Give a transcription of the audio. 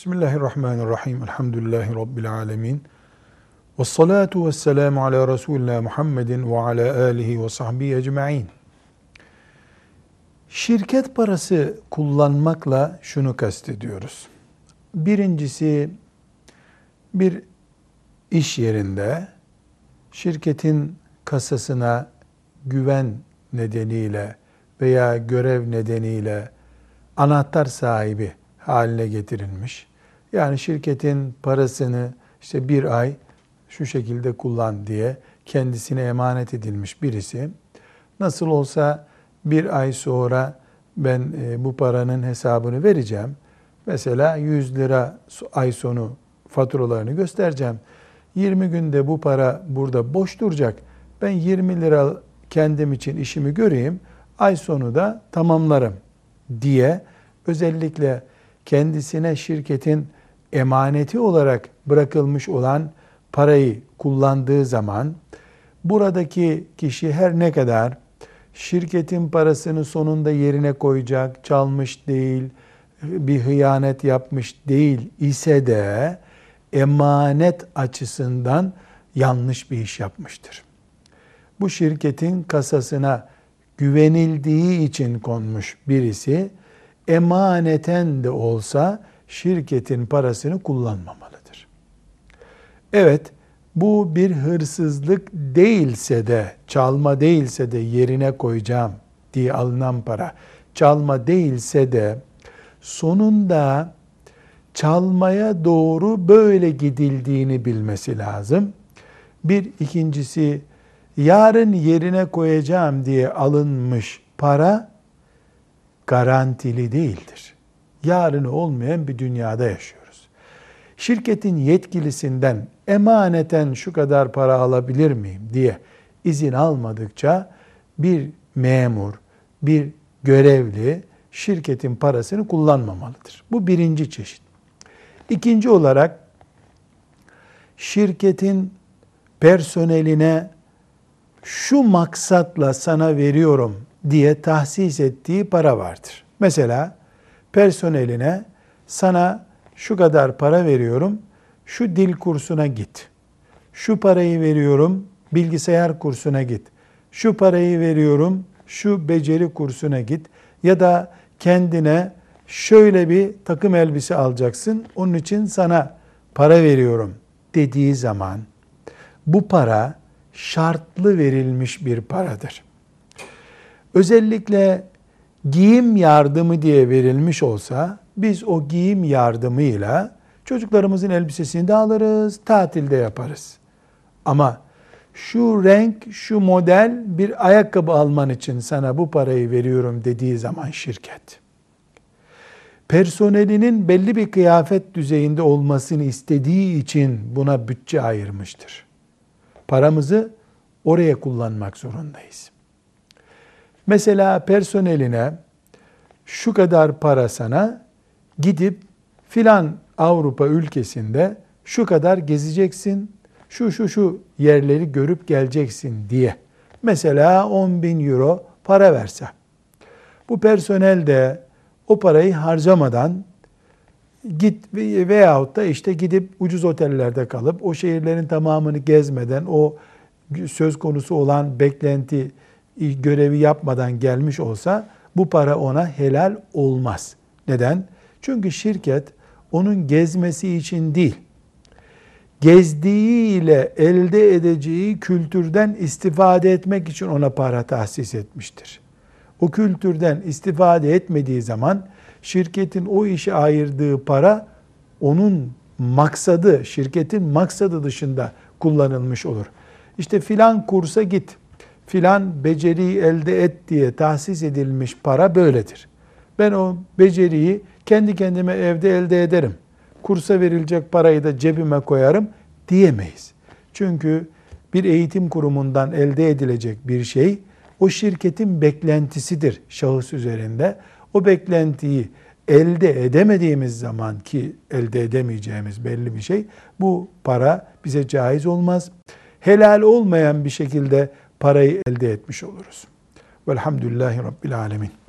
Bismillahirrahmanirrahim. Elhamdülillahi Rabbil alemin. Ve salatu ve selamu ala Resulina Muhammedin ve ala alihi ve sahbihi ecma'in. Şirket parası kullanmakla şunu kastediyoruz. Birincisi bir iş yerinde şirketin kasasına güven nedeniyle veya görev nedeniyle anahtar sahibi haline getirilmiş. Yani şirketin parasını işte bir ay şu şekilde kullan diye kendisine emanet edilmiş birisi nasıl olsa bir ay sonra ben e, bu paranın hesabını vereceğim. Mesela 100 lira ay sonu faturalarını göstereceğim. 20 günde bu para burada boş duracak. Ben 20 lira kendim için işimi göreyim. Ay sonu da tamamlarım diye özellikle kendisine şirketin emaneti olarak bırakılmış olan parayı kullandığı zaman buradaki kişi her ne kadar şirketin parasını sonunda yerine koyacak, çalmış değil, bir hıyanet yapmış değil ise de emanet açısından yanlış bir iş yapmıştır. Bu şirketin kasasına güvenildiği için konmuş birisi emaneten de olsa şirketin parasını kullanmamalıdır. Evet, bu bir hırsızlık değilse de, çalma değilse de yerine koyacağım diye alınan para, çalma değilse de sonunda çalmaya doğru böyle gidildiğini bilmesi lazım. Bir ikincisi yarın yerine koyacağım diye alınmış para garantili değildir. Yarını olmayan bir dünyada yaşıyoruz. Şirketin yetkilisinden emaneten şu kadar para alabilir miyim diye izin almadıkça bir memur, bir görevli şirketin parasını kullanmamalıdır. Bu birinci çeşit. İkinci olarak şirketin personeline şu maksatla sana veriyorum diye tahsis ettiği para vardır. Mesela personeline sana şu kadar para veriyorum, şu dil kursuna git. Şu parayı veriyorum, bilgisayar kursuna git. Şu parayı veriyorum, şu beceri kursuna git. Ya da kendine şöyle bir takım elbise alacaksın, onun için sana para veriyorum dediği zaman bu para şartlı verilmiş bir paradır özellikle giyim yardımı diye verilmiş olsa biz o giyim yardımıyla çocuklarımızın elbisesini de alırız, tatilde yaparız. Ama şu renk, şu model bir ayakkabı alman için sana bu parayı veriyorum dediği zaman şirket. Personelinin belli bir kıyafet düzeyinde olmasını istediği için buna bütçe ayırmıştır. Paramızı oraya kullanmak zorundayız. Mesela personeline şu kadar para sana gidip filan Avrupa ülkesinde şu kadar gezeceksin, şu şu şu yerleri görüp geleceksin diye. Mesela 10 bin euro para verse. Bu personel de o parayı harcamadan git veyahut da işte gidip ucuz otellerde kalıp o şehirlerin tamamını gezmeden o söz konusu olan beklenti görevi yapmadan gelmiş olsa bu para ona helal olmaz. Neden? Çünkü şirket onun gezmesi için değil, gezdiği ile elde edeceği kültürden istifade etmek için ona para tahsis etmiştir. O kültürden istifade etmediği zaman şirketin o işe ayırdığı para onun maksadı, şirketin maksadı dışında kullanılmış olur. İşte filan kursa git, filan beceriyi elde et diye tahsis edilmiş para böyledir. Ben o beceriyi kendi kendime evde elde ederim. Kursa verilecek parayı da cebime koyarım diyemeyiz. Çünkü bir eğitim kurumundan elde edilecek bir şey o şirketin beklentisidir şahıs üzerinde. O beklentiyi elde edemediğimiz zaman ki elde edemeyeceğimiz belli bir şey bu para bize caiz olmaz. Helal olmayan bir şekilde parayı elde etmiş oluruz. Velhamdülillahi Rabbil Alemin.